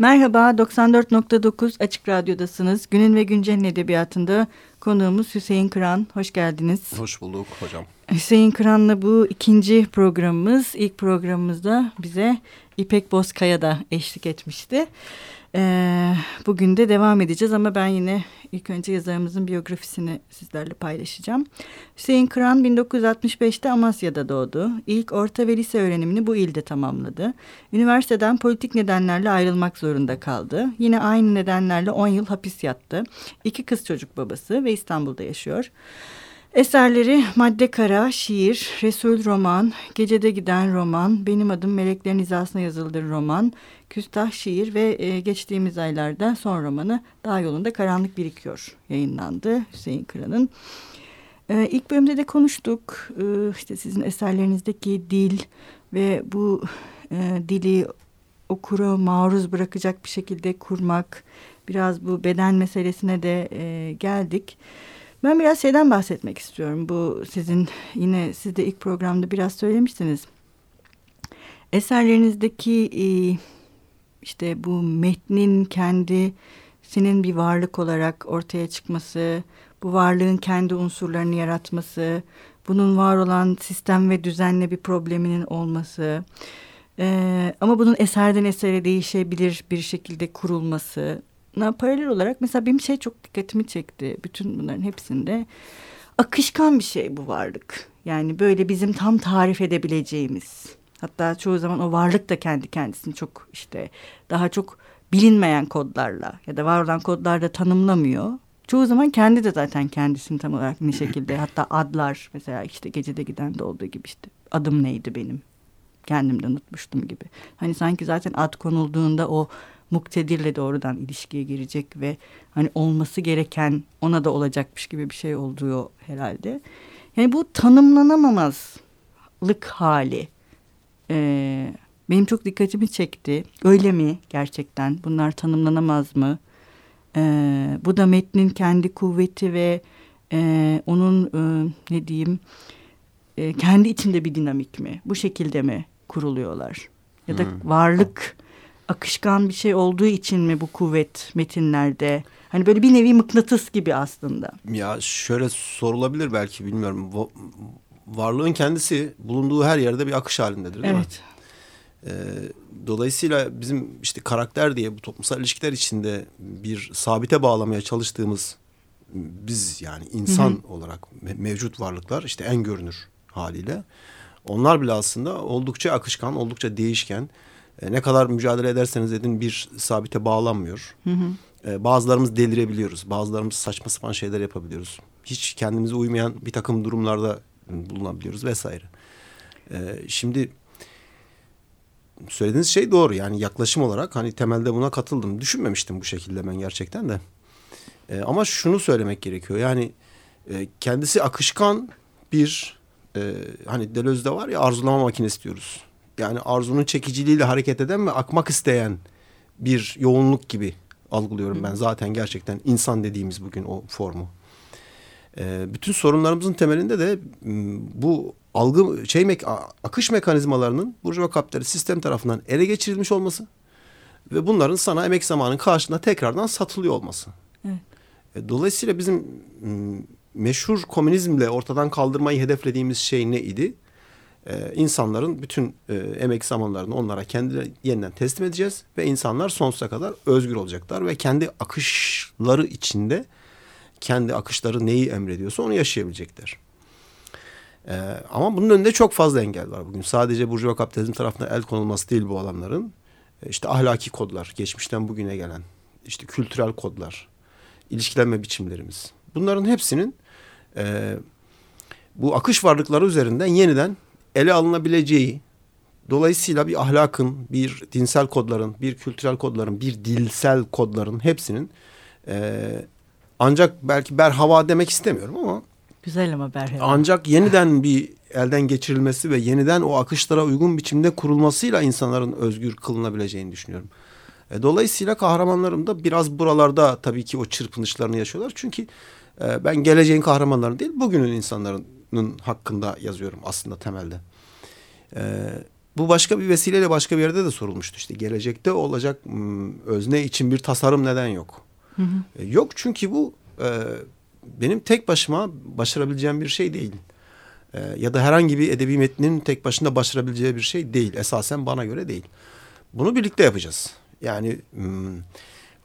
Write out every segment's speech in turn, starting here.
Merhaba, 94.9 Açık Radyo'dasınız. Günün ve Güncel'in edebiyatında konuğumuz Hüseyin Kıran. Hoş geldiniz. Hoş bulduk hocam. Hüseyin Kıran'la bu ikinci programımız. İlk programımızda bize İpek Bozkaya da eşlik etmişti. Ee, bugün de devam edeceğiz ama ben yine ilk önce yazarımızın biyografisini sizlerle paylaşacağım. Hüseyin Kıran 1965'te Amasya'da doğdu. İlk orta ve lise öğrenimini bu ilde tamamladı. Üniversiteden politik nedenlerle ayrılmak zorunda kaldı. Yine aynı nedenlerle 10 yıl hapis yattı. İki kız çocuk babası ve İstanbul'da yaşıyor. Eserleri Madde Kara, şiir, Resul roman, Gecede Giden roman, Benim Adım Meleklerin İzasına yazıldır roman, Küstah şiir ve e, geçtiğimiz aylarda son romanı Dağ Yolunda Karanlık Birikiyor yayınlandı Hüseyin Kıran'ın. E, ilk bölümde de konuştuk e, işte sizin eserlerinizdeki dil ve bu e, dili okura maruz bırakacak bir şekilde kurmak, biraz bu beden meselesine de e, geldik. Ben biraz şeyden bahsetmek istiyorum. Bu sizin yine siz de ilk programda biraz söylemiştiniz. Eserlerinizdeki e, işte bu metnin kendi senin bir varlık olarak ortaya çıkması, bu varlığın kendi unsurlarını yaratması, bunun var olan sistem ve düzenle bir probleminin olması, ee, ama bunun eserden esere değişebilir bir şekilde kurulması, paralel olarak mesela benim şey çok dikkatimi çekti. Bütün bunların hepsinde akışkan bir şey bu varlık. Yani böyle bizim tam tarif edebileceğimiz. Hatta çoğu zaman o varlık da kendi kendisini çok işte daha çok bilinmeyen kodlarla ya da var olan kodlarla tanımlamıyor. Çoğu zaman kendi de zaten kendisini tam olarak ne şekilde hatta adlar mesela işte gecede giden de olduğu gibi işte adım neydi benim kendimden unutmuştum gibi. Hani sanki zaten ad konulduğunda o muktedirle doğrudan ilişkiye girecek ve hani olması gereken ona da olacakmış gibi bir şey olduğu herhalde. Yani bu tanımlanamamazlık hali e, benim çok dikkatimi çekti. Öyle mi gerçekten? Bunlar tanımlanamaz mı? E, bu da metnin kendi kuvveti ve e, onun e, ne diyeyim e, kendi içinde bir dinamik mi? Bu şekilde mi kuruluyorlar? Ya da hmm. varlık akışkan bir şey olduğu için mi bu kuvvet metinlerde? Hani böyle bir nevi mıknatıs gibi aslında. Ya şöyle sorulabilir belki bilmiyorum. Varlığın kendisi bulunduğu her yerde bir akış halindedir değil evet. mi? Ee, dolayısıyla bizim işte karakter diye bu toplumsal ilişkiler içinde bir sabite bağlamaya çalıştığımız biz yani insan hı hı. olarak mevcut varlıklar işte en görünür haliyle. Onlar bile aslında oldukça akışkan, oldukça değişken e, ne kadar mücadele ederseniz edin bir sabite bağlanmıyor. Hı hı. E, bazılarımız delirebiliyoruz. Bazılarımız saçma sapan şeyler yapabiliyoruz. Hiç kendimize uymayan bir takım durumlarda bulunabiliyoruz vesaire. E, şimdi söylediğiniz şey doğru. Yani yaklaşım olarak hani temelde buna katıldım. Düşünmemiştim bu şekilde ben gerçekten de. E, ama şunu söylemek gerekiyor. Yani e, kendisi akışkan bir e, hani Deleuze'de var ya arzulama makinesi diyoruz yani arzunun çekiciliğiyle hareket eden ve akmak isteyen bir yoğunluk gibi algılıyorum ben zaten gerçekten insan dediğimiz bugün o formu. Ee, bütün sorunlarımızın temelinde de bu algı şey mek akış mekanizmalarının burjuva kapitalist sistem tarafından ele geçirilmiş olması ve bunların sana emek zamanın karşılığında tekrardan satılıyor olması. Evet. E, dolayısıyla bizim meşhur komünizmle ortadan kaldırmayı hedeflediğimiz şey ne idi? E, insanların bütün e, emek zamanlarını onlara kendi yeniden teslim edeceğiz ve insanlar sonsuza kadar özgür olacaklar ve kendi akışları içinde kendi akışları neyi emrediyorsa onu yaşayabilecekler. E, ama bunun önünde çok fazla engel var bugün. Sadece burjuva kapitalizm tarafından el konulması değil bu alanların. E, işte ahlaki kodlar, geçmişten bugüne gelen, işte kültürel kodlar, ilişkilenme biçimlerimiz. Bunların hepsinin e, bu akış varlıkları üzerinden yeniden ele alınabileceği dolayısıyla bir ahlakın, bir dinsel kodların, bir kültürel kodların, bir dilsel kodların hepsinin e, ancak belki berhava demek istemiyorum ama güzel ama berhava. Ancak yeniden bir elden geçirilmesi ve yeniden o akışlara uygun biçimde kurulmasıyla insanların özgür kılınabileceğini düşünüyorum. E, dolayısıyla kahramanlarım da biraz buralarda tabii ki o çırpınışlarını yaşıyorlar. Çünkü e, ben geleceğin kahramanları değil, bugünün insanların hakkında yazıyorum aslında temelde. Ee, bu başka bir vesileyle başka bir yerde de sorulmuştu. İşte gelecekte olacak hmm, özne için bir tasarım neden yok? Hı hı. E, yok çünkü bu e, benim tek başıma başarabileceğim bir şey değil. E, ya da herhangi bir edebi metnin tek başına başarabileceği bir şey değil. Esasen bana göre değil. Bunu birlikte yapacağız. Yani hmm,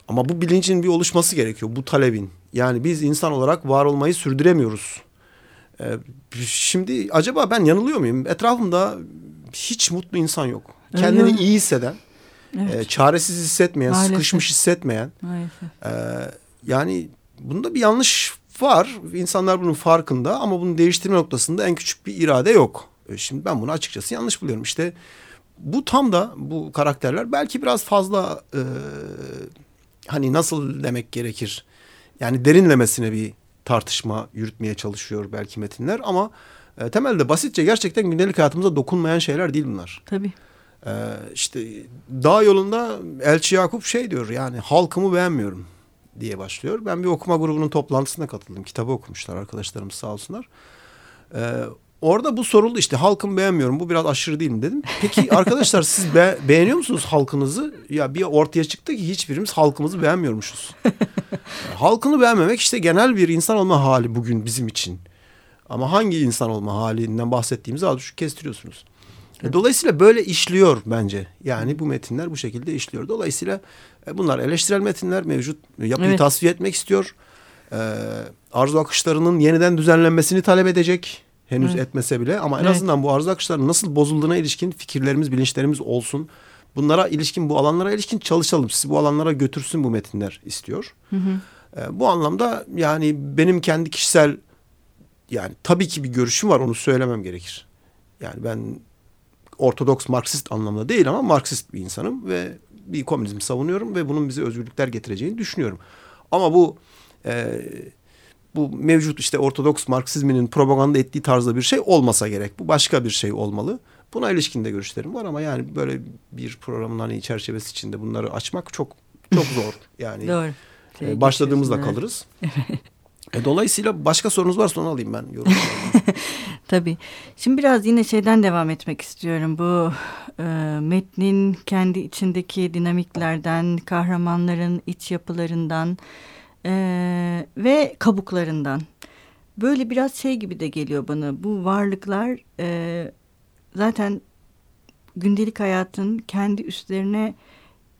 ama bu bilincin bir oluşması gerekiyor. Bu talebin. Yani biz insan olarak var olmayı sürdüremiyoruz. Ee, şimdi acaba ben yanılıyor muyum? Etrafımda hiç mutlu insan yok. Kendini Öyle iyi hisseden, evet. e, çaresiz hissetmeyen, Maalesef. sıkışmış hissetmeyen. E, yani bunda bir yanlış var. İnsanlar bunun farkında ama bunu değiştirme noktasında en küçük bir irade yok. E, şimdi ben bunu açıkçası yanlış buluyorum. İşte bu tam da bu karakterler belki biraz fazla e, hani nasıl demek gerekir? Yani derinlemesine bir tartışma yürütmeye çalışıyor belki metinler ama e, temelde basitçe gerçekten gündelik hayatımıza dokunmayan şeyler değil bunlar. Tabii. E, işte dağ yolunda Elçi Yakup şey diyor yani halkımı beğenmiyorum diye başlıyor. Ben bir okuma grubunun toplantısına katıldım. Kitabı okumuşlar arkadaşlarım sağ olsunlar. E, Orada bu soruldu işte halkımı beğenmiyorum bu biraz aşırı değil mi dedim. Peki arkadaşlar siz be beğeniyor musunuz halkınızı? Ya bir ortaya çıktı ki hiçbirimiz halkımızı beğenmiyormuşuz. Halkını beğenmemek işte genel bir insan olma hali bugün bizim için. Ama hangi insan olma halinden bahsettiğimizi az buçuk kestiriyorsunuz. E, dolayısıyla böyle işliyor bence. Yani bu metinler bu şekilde işliyor. Dolayısıyla e, bunlar eleştirel metinler mevcut yapıyı evet. tasfiye etmek istiyor. E, arzu akışlarının yeniden düzenlenmesini talep edecek henüz evet. etmese bile ama en evet. azından bu arzu akışların nasıl bozulduğuna ilişkin fikirlerimiz, bilinçlerimiz olsun. Bunlara ilişkin, bu alanlara ilişkin çalışalım. Sizi bu alanlara götürsün bu metinler istiyor. Hı hı. E, bu anlamda yani benim kendi kişisel yani tabii ki bir görüşüm var onu söylemem gerekir. Yani ben ortodoks Marksist anlamda değil ama Marksist bir insanım ve bir komünizm savunuyorum ve bunun bize özgürlükler getireceğini düşünüyorum. Ama bu e, bu mevcut işte Ortodoks Marksizminin propaganda ettiği tarzda bir şey olmasa gerek. Bu başka bir şey olmalı. Buna ilişkin de görüşlerim var ama yani böyle bir programın hani çerçevesi içinde bunları açmak çok çok zor. Yani Doğru. e, başladığımızda kalırız. e, dolayısıyla başka sorunuz varsa onu alayım ben yorum. Tabii. Şimdi biraz yine şeyden devam etmek istiyorum. Bu e, metnin kendi içindeki dinamiklerden, kahramanların iç yapılarından ee, ve kabuklarından. Böyle biraz şey gibi de geliyor bana. Bu varlıklar e, zaten gündelik hayatın kendi üstlerine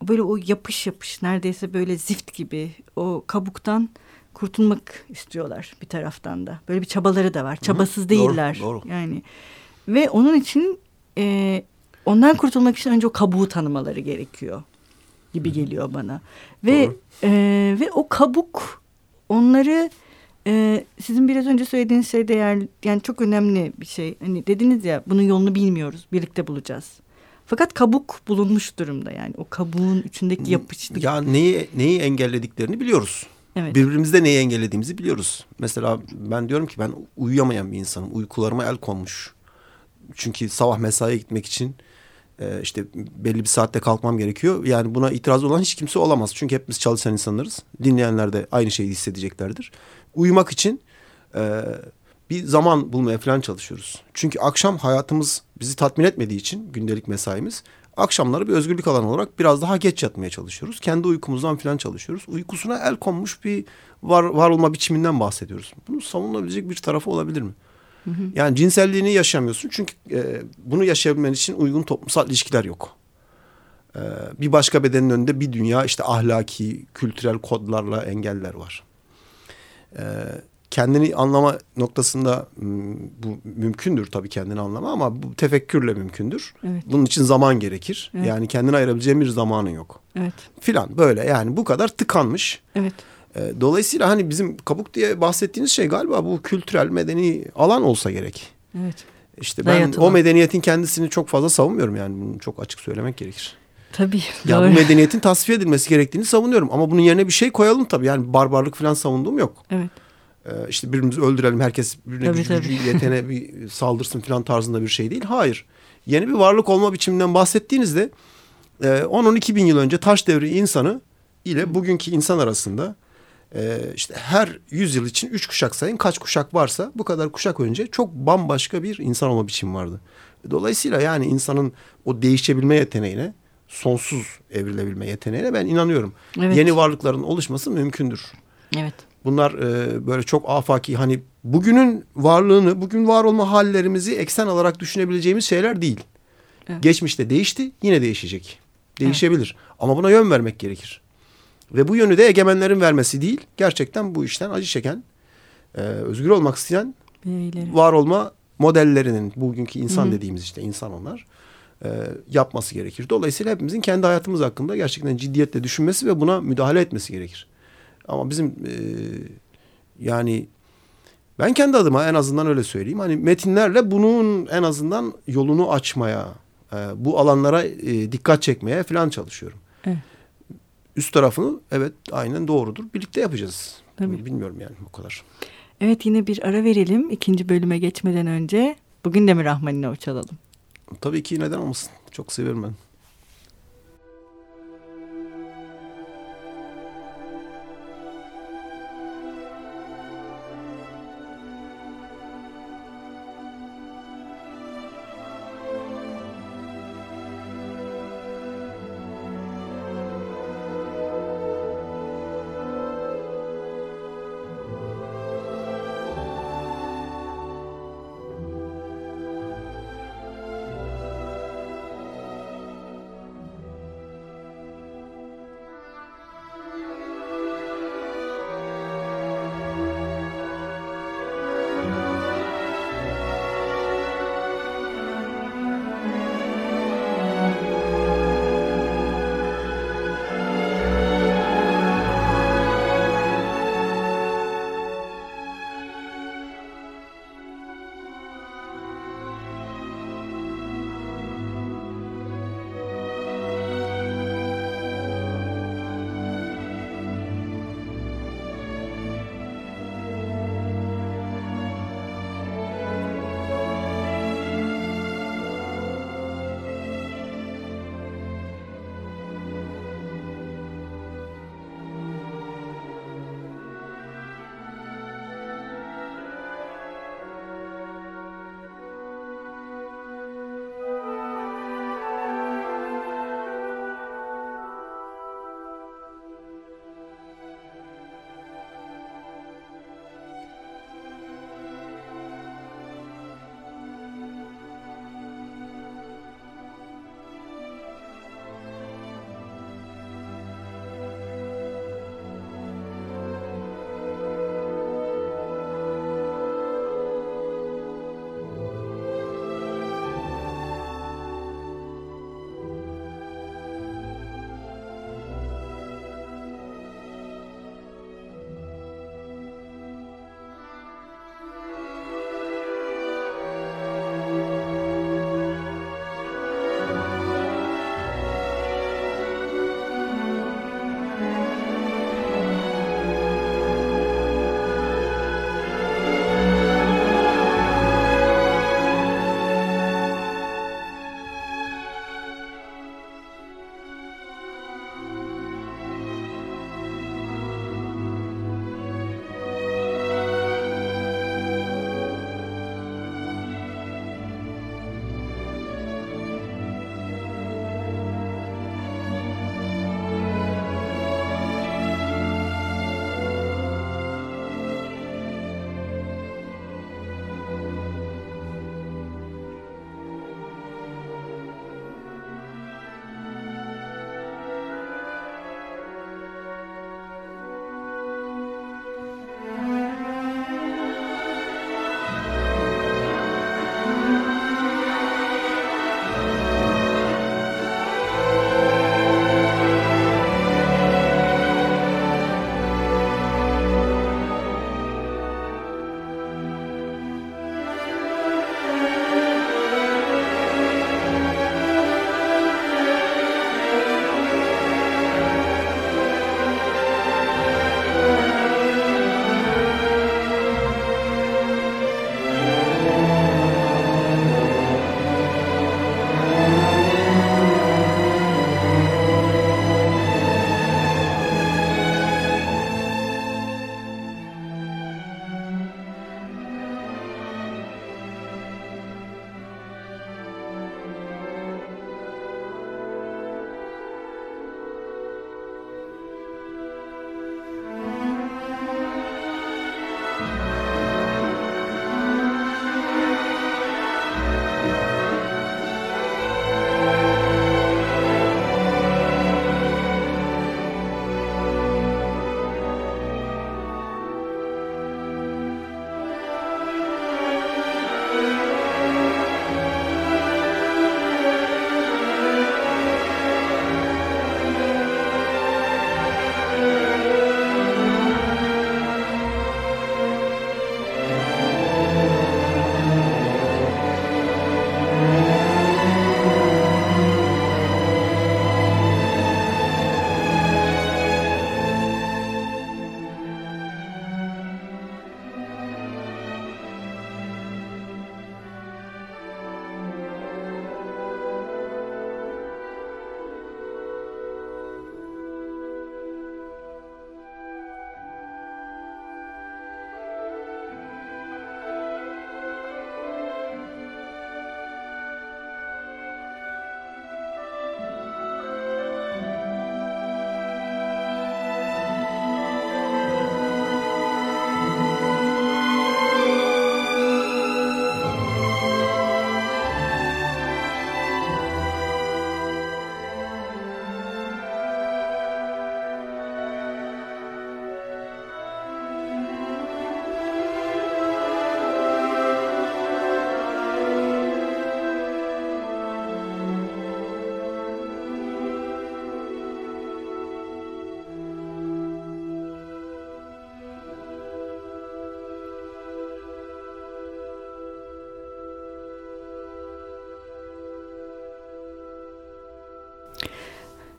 böyle o yapış yapış neredeyse böyle zift gibi o kabuktan kurtulmak istiyorlar bir taraftan da. Böyle bir çabaları da var. Çabasız Hı, değiller. Doğru, doğru. Yani ve onun için e, ondan kurtulmak için önce o kabuğu tanımaları gerekiyor gibi geliyor bana. Ve e, ve o kabuk onları e, sizin biraz önce söylediğiniz şey değer yani çok önemli bir şey. Hani dediniz ya bunun yolunu bilmiyoruz. Birlikte bulacağız. Fakat kabuk bulunmuş durumda yani. O kabuğun içindeki yapışlık. Ya neyi neyi engellediklerini biliyoruz. Evet. Birbirimizde neyi engellediğimizi biliyoruz. Mesela ben diyorum ki ben uyuyamayan bir insanım. Uykularıma el konmuş. Çünkü sabah mesaiye gitmek için e, işte belli bir saatte kalkmam gerekiyor. Yani buna itiraz olan hiç kimse olamaz. Çünkü hepimiz çalışan insanlarız. Dinleyenler de aynı şeyi hissedeceklerdir. Uyumak için e, bir zaman bulmaya falan çalışıyoruz. Çünkü akşam hayatımız bizi tatmin etmediği için gündelik mesaimiz akşamları bir özgürlük alanı olarak biraz daha geç yatmaya çalışıyoruz. Kendi uykumuzdan falan çalışıyoruz. Uykusuna el konmuş bir var, var olma biçiminden bahsediyoruz. Bunun savunulabilecek bir tarafı olabilir mi? Yani cinselliğini yaşamıyorsun çünkü e, bunu yaşayabilmen için uygun toplumsal ilişkiler yok. E, bir başka bedenin önünde bir dünya işte ahlaki, kültürel kodlarla engeller var. E, kendini anlama noktasında bu mümkündür tabii kendini anlama ama bu tefekkürle mümkündür. Evet. Bunun için zaman gerekir. Evet. Yani kendine ayırabileceğin bir zamanın yok. Evet. Filan böyle yani bu kadar tıkanmış. Evet. E, dolayısıyla hani bizim kabuk diye bahsettiğiniz şey galiba bu kültürel medeni alan olsa gerek. Evet. İşte ben Dayatılan. o medeniyetin kendisini çok fazla savunmuyorum yani bunu çok açık söylemek gerekir. Tabii. Ya doğru. bu medeniyetin tasfiye edilmesi gerektiğini savunuyorum ama bunun yerine bir şey koyalım tabii. Yani barbarlık falan savunduğum yok. Evet. Ee, işte birbirimizi öldürelim herkes birbirine tabii, gücü, gücü yetene bir saldırsın falan tarzında bir şey değil. Hayır. Yeni bir varlık olma biçiminden bahsettiğinizde 10-12 e, bin yıl önce taş devri insanı ile bugünkü insan arasında e, işte her yüzyıl için üç kuşak sayın kaç kuşak varsa bu kadar kuşak önce çok bambaşka bir insan olma biçimi vardı. Dolayısıyla yani insanın o değişebilme yeteneğine sonsuz evrilebilme yeteneğine ben inanıyorum. Evet. Yeni varlıkların oluşması mümkündür. Evet. Bunlar e, böyle çok afaki hani bugünün varlığını, bugün var olma hallerimizi eksen alarak düşünebileceğimiz şeyler değil. Evet. Geçmişte değişti, yine değişecek. Değişebilir. Evet. Ama buna yön vermek gerekir. Ve bu yönü de egemenlerin vermesi değil, gerçekten bu işten acı çeken, e, özgür olmak isteyen Beyleri. var olma modellerinin, bugünkü insan Hı. dediğimiz işte insan onlar, e, yapması gerekir. Dolayısıyla hepimizin kendi hayatımız hakkında gerçekten ciddiyetle düşünmesi ve buna müdahale etmesi gerekir. Ama bizim e, yani ben kendi adıma en azından öyle söyleyeyim. Hani metinlerle bunun en azından yolunu açmaya, e, bu alanlara e, dikkat çekmeye falan çalışıyorum. Evet. Üst tarafını evet aynen doğrudur. Birlikte yapacağız. Tabii. Bilmiyorum yani bu kadar. Evet yine bir ara verelim ikinci bölüme geçmeden önce. Bugün de mi Rahmaninov çalalım? Tabii ki neden olmasın. Çok seviyorum ben.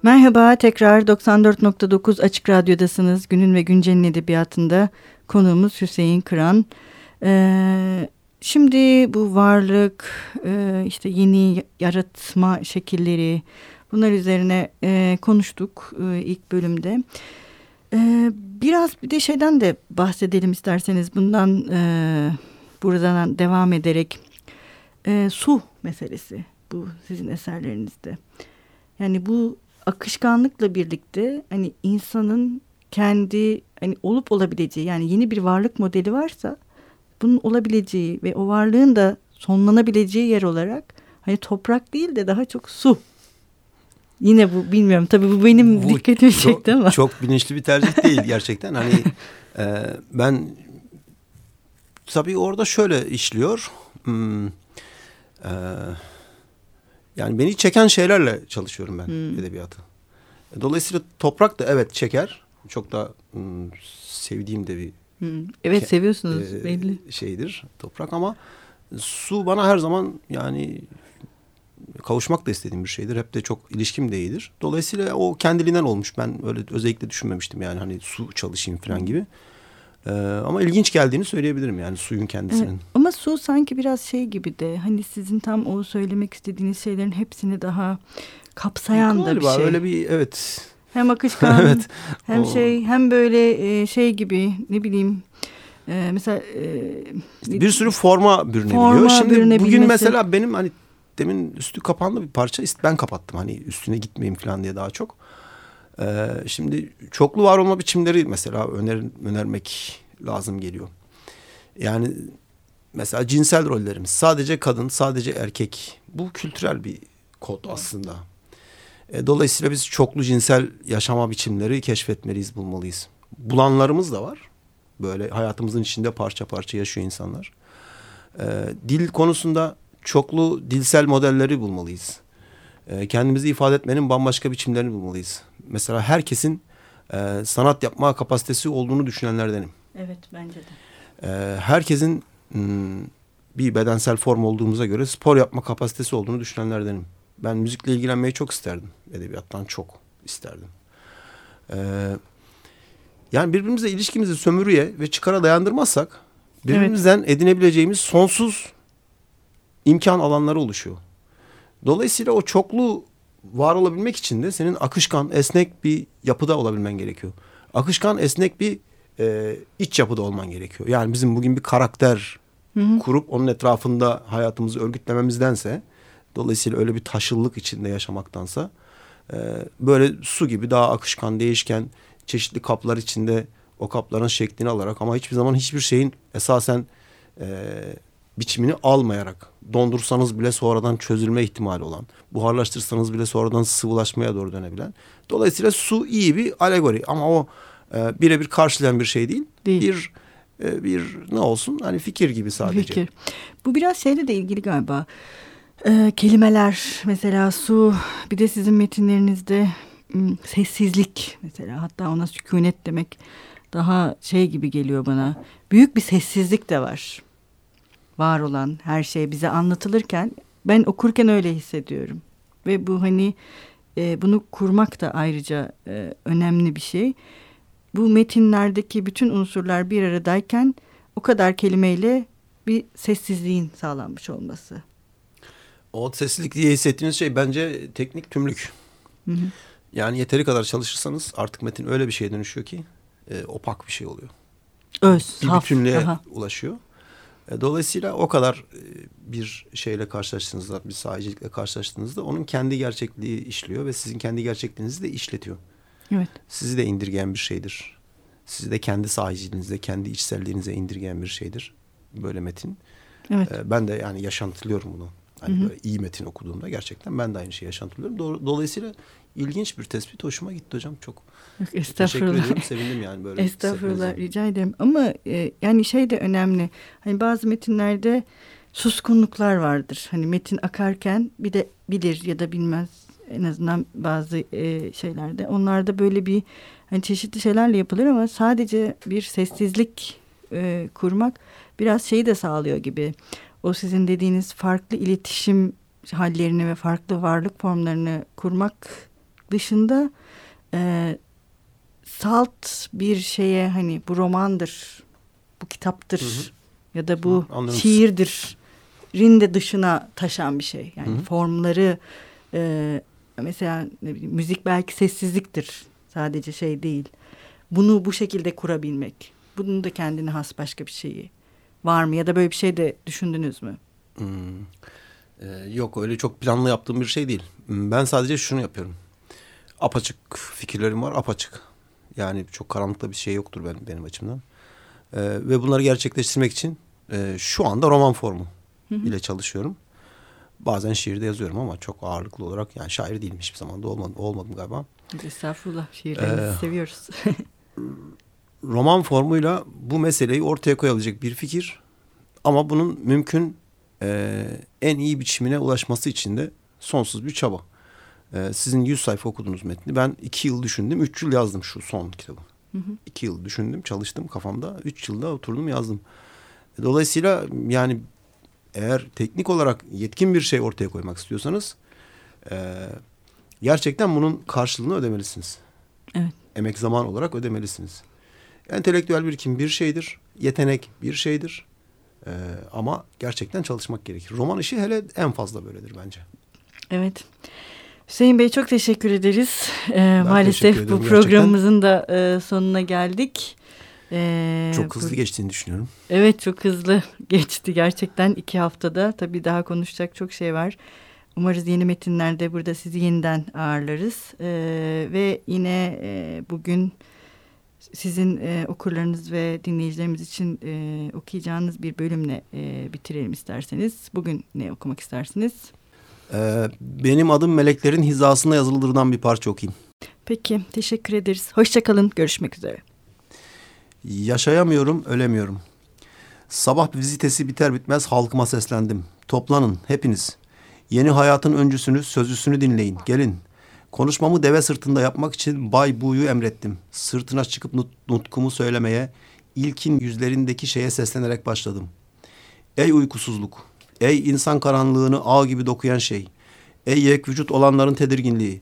Merhaba tekrar 94.9 Açık Radyo'dasınız. Günün ve Güncel'in edebiyatında konuğumuz Hüseyin Kıran. Ee, şimdi bu varlık, e, işte yeni yaratma şekilleri bunlar üzerine e, konuştuk e, ilk bölümde. Biraz bir de şeyden de bahsedelim isterseniz bundan e, buradan devam ederek e, su meselesi bu sizin eserlerinizde. Yani bu akışkanlıkla birlikte hani insanın kendi hani olup olabileceği yani yeni bir varlık modeli varsa bunun olabileceği ve o varlığın da sonlanabileceği yer olarak hani toprak değil de daha çok su. Yine bu bilmiyorum tabii bu benim bu dikkatimi çok, çekti ama. Çok bilinçli bir tercih değil gerçekten. Hani e, ben tabii orada şöyle işliyor. Hmm, e, yani beni çeken şeylerle çalışıyorum ben hmm. edebiyatı. Dolayısıyla toprak da evet çeker. Çok da hmm, sevdiğim de bir hmm. Evet seviyorsunuz e, belli. Şeydir toprak ama su bana her zaman yani kavuşmak da istediğim bir şeydir. Hep de çok ilişkim de iyidir. Dolayısıyla o kendiliğinden olmuş. Ben öyle özellikle düşünmemiştim yani hani su çalışayım falan gibi. Ee, ama ilginç geldiğini söyleyebilirim yani suyun kendisinin. Evet, ama su sanki biraz şey gibi de hani sizin tam o söylemek istediğiniz şeylerin hepsini daha kapsayan Galiba da bir şey. öyle bir evet. Hem akışkan evet, hem o... şey hem böyle e, şey gibi ne bileyim e, mesela e, bir sürü forma bürünebiliyor. Forma Şimdi bugün mesela benim hani demin üstü kapandı bir parça ben kapattım hani üstüne gitmeyeyim falan diye daha çok. Ee, şimdi çoklu var olma biçimleri mesela öner, önermek lazım geliyor. Yani mesela cinsel rollerimiz sadece kadın sadece erkek bu kültürel bir kod aslında. E, dolayısıyla biz çoklu cinsel yaşama biçimleri keşfetmeliyiz bulmalıyız. Bulanlarımız da var. Böyle hayatımızın içinde parça parça yaşıyor insanlar. E, dil konusunda çoklu dilsel modelleri bulmalıyız. E, kendimizi ifade etmenin bambaşka biçimlerini bulmalıyız. Mesela herkesin e, sanat yapma kapasitesi olduğunu düşünenlerdenim. Evet bence de. E, herkesin m, bir bedensel form olduğumuza göre spor yapma kapasitesi olduğunu düşünenlerdenim. Ben müzikle ilgilenmeyi çok isterdim. Edebiyattan çok isterdim. Ee, yani birbirimize ilişkimizi sömürüye ve çıkara dayandırmazsak birbirimizden evet. edinebileceğimiz sonsuz imkan alanları oluşuyor. Dolayısıyla o çoklu var olabilmek için de senin akışkan, esnek bir yapıda olabilmen gerekiyor. Akışkan, esnek bir e, iç yapıda olman gerekiyor. Yani bizim bugün bir karakter hı hı. kurup onun etrafında hayatımızı örgütlememizdense dolayısıyla öyle bir taşıllık içinde yaşamaktansa e, böyle su gibi daha akışkan, değişken çeşitli kaplar içinde o kapların şeklini alarak ama hiçbir zaman hiçbir şeyin esasen e, biçimini almayarak dondursanız bile sonradan çözülme ihtimali olan, buharlaştırsanız bile sonradan sıvılaşmaya doğru dönebilen. Dolayısıyla su iyi bir alegori ama o e, birebir karşılayan bir şey değil. değil. Bir e, bir ne olsun hani fikir gibi sadece. Fikir. Bu biraz şeyle de ilgili galiba. E, kelimeler mesela su bir de sizin metinlerinizde sessizlik mesela hatta ona sükunet demek daha şey gibi geliyor bana. Büyük bir sessizlik de var var olan her şey bize anlatılırken ben okurken öyle hissediyorum. Ve bu hani e, bunu kurmak da ayrıca e, önemli bir şey. Bu metinlerdeki bütün unsurlar bir aradayken o kadar kelimeyle bir sessizliğin sağlanmış olması. O sessizlik diye hissettiğiniz şey bence teknik tümlük. Hı hı. Yani yeteri kadar çalışırsanız artık metin öyle bir şeye dönüşüyor ki e, opak bir şey oluyor. Öz, bir bütünlüğe Aha. ulaşıyor. E, dolayısıyla o kadar e, bir şeyle karşılaştığınızda, bir sahicilikle karşılaştığınızda onun kendi gerçekliği işliyor ve sizin kendi gerçekliğinizi de işletiyor. Evet. Sizi de indirgeyen bir şeydir. Sizi de kendi sahiciliğinize, kendi içselliğinize indirgeyen bir şeydir. Böyle metin. Evet. E, ben de yani yaşantılıyorum bunu. Hani böyle iyi metin okuduğumda gerçekten ben de aynı şeyi yaşantılıyorum. Dolayısıyla ilginç bir tespit hoşuma gitti hocam çok. Teşekkür ediyorum sevindim yani böyle. Estağfurullah rica ederim ama e, yani şey de önemli. Hani bazı metinlerde suskunluklar vardır. Hani metin akarken bir de bilir ya da bilmez en azından bazı e, şeylerde. Onlarda böyle bir hani çeşitli şeylerle yapılır ama sadece bir sessizlik e, kurmak biraz şeyi de sağlıyor gibi. O sizin dediğiniz farklı iletişim hallerini ve farklı varlık formlarını kurmak dışında e, salt bir şeye hani bu romandır, bu kitaptır hı hı. ya da bu hı, şiirdir rinde dışına taşan bir şey. Yani hı hı. formları e, mesela ne bileyim, müzik belki sessizliktir sadece şey değil. Bunu bu şekilde kurabilmek. Bunun da kendine has başka bir şeyi var mı ya da böyle bir şey de düşündünüz mü? Hmm. Ee, yok öyle çok planlı yaptığım bir şey değil. Ben sadece şunu yapıyorum. Apaçık fikirlerim var apaçık. Yani çok karanlıkta bir şey yoktur benim, benim açımdan. Ee, ve bunları gerçekleştirmek için e, şu anda roman formu hı hı. ile çalışıyorum. Bazen şiirde yazıyorum ama çok ağırlıklı olarak yani şair değilim hiçbir zaman da olmadım, olmadım galiba. Estağfurullah şiirlerinizi ee, seviyoruz. roman formuyla bu meseleyi ortaya koyabilecek bir fikir ama bunun mümkün e, en iyi biçimine ulaşması için de sonsuz bir çaba. E, sizin 100 sayfa okudunuz metni. Ben iki yıl düşündüm. Üç yıl yazdım şu son kitabı. Hı hı. İki yıl düşündüm, çalıştım kafamda. Üç yılda oturdum yazdım. Dolayısıyla yani eğer teknik olarak yetkin bir şey ortaya koymak istiyorsanız... E, gerçekten bunun karşılığını ödemelisiniz. Evet. Emek zaman olarak ödemelisiniz. Entelektüel birikim bir şeydir. Yetenek bir şeydir. Ee, ama gerçekten çalışmak gerekir. Roman işi hele en fazla böyledir bence. Evet. Hüseyin Bey çok teşekkür ederiz. Ee, maalesef teşekkür bu programımızın gerçekten. da e, sonuna geldik. Ee, çok hızlı bu, geçtiğini düşünüyorum. Evet çok hızlı geçti gerçekten iki haftada. Tabii daha konuşacak çok şey var. Umarız yeni metinlerde burada sizi yeniden ağırlarız. Ee, ve yine e, bugün sizin e, okurlarınız ve dinleyicilerimiz için e, okuyacağınız bir bölümle e, bitirelim isterseniz. Bugün ne okumak istersiniz? Ee, benim adım Meleklerin Hizasında yazılıdırdan bir parça okuyayım. Peki, teşekkür ederiz. Hoşçakalın, görüşmek üzere. Yaşayamıyorum, ölemiyorum. Sabah vizitesi biter bitmez halkıma seslendim. Toplanın hepiniz. Yeni hayatın öncüsünü, sözlüsünü dinleyin. Gelin. Konuşmamı deve sırtında yapmak için Bay Bu'yu emrettim. Sırtına çıkıp nut nutkumu söylemeye, ilkin yüzlerindeki şeye seslenerek başladım. Ey uykusuzluk, ey insan karanlığını ağ gibi dokuyan şey, ey yek vücut olanların tedirginliği,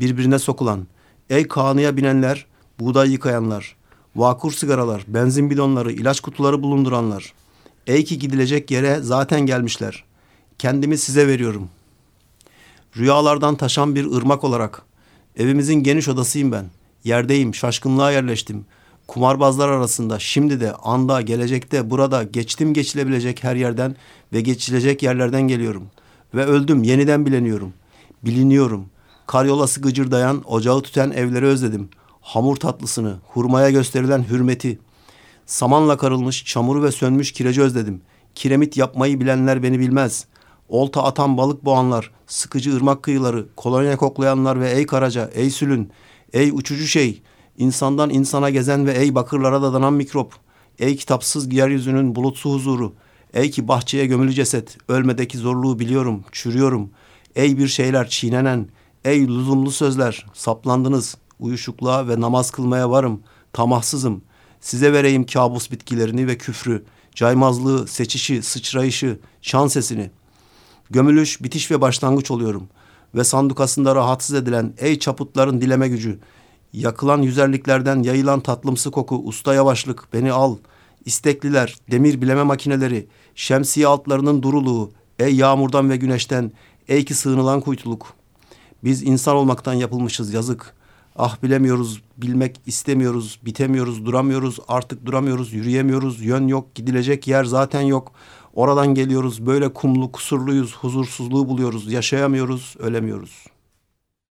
birbirine sokulan, ey kanıya binenler, buğday yıkayanlar, vakur sigaralar, benzin bidonları, ilaç kutuları bulunduranlar, ey ki gidilecek yere zaten gelmişler. Kendimi size veriyorum. Rüyalardan taşan bir ırmak olarak. Evimizin geniş odasıyım ben. Yerdeyim, şaşkınlığa yerleştim. Kumarbazlar arasında şimdi de anda gelecekte burada geçtim geçilebilecek her yerden ve geçilecek yerlerden geliyorum. Ve öldüm yeniden bileniyorum. Biliniyorum. Karyolası gıcırdayan, ocağı tüten evleri özledim. Hamur tatlısını, hurmaya gösterilen hürmeti. Samanla karılmış, çamuru ve sönmüş kireci özledim. Kiremit yapmayı bilenler beni bilmez. Olta atan balık boğanlar, sıkıcı ırmak kıyıları, kolonya koklayanlar ve ey karaca, ey sülün, ey uçucu şey, insandan insana gezen ve ey bakırlara dadanan mikrop, ey kitapsız yeryüzünün bulutsu huzuru, ey ki bahçeye gömülü ceset, ölmedeki zorluğu biliyorum, çürüyorum, ey bir şeyler çiğnenen, ey lüzumlu sözler, saplandınız, uyuşukluğa ve namaz kılmaya varım, tamahsızım, size vereyim kabus bitkilerini ve küfrü, caymazlığı, seçişi, sıçrayışı, şan sesini.'' Gömülüş, bitiş ve başlangıç oluyorum. Ve sandukasında rahatsız edilen ey çaputların dileme gücü. Yakılan yüzerliklerden yayılan tatlımsı koku, usta yavaşlık, beni al. İstekliler, demir bileme makineleri, şemsiye altlarının duruluğu, ey yağmurdan ve güneşten, ey ki sığınılan kuytuluk. Biz insan olmaktan yapılmışız yazık. Ah bilemiyoruz, bilmek istemiyoruz, bitemiyoruz, duramıyoruz, artık duramıyoruz, yürüyemiyoruz, yön yok, gidilecek yer zaten yok. Oradan geliyoruz böyle kumlu kusurluyuz huzursuzluğu buluyoruz yaşayamıyoruz ölemiyoruz.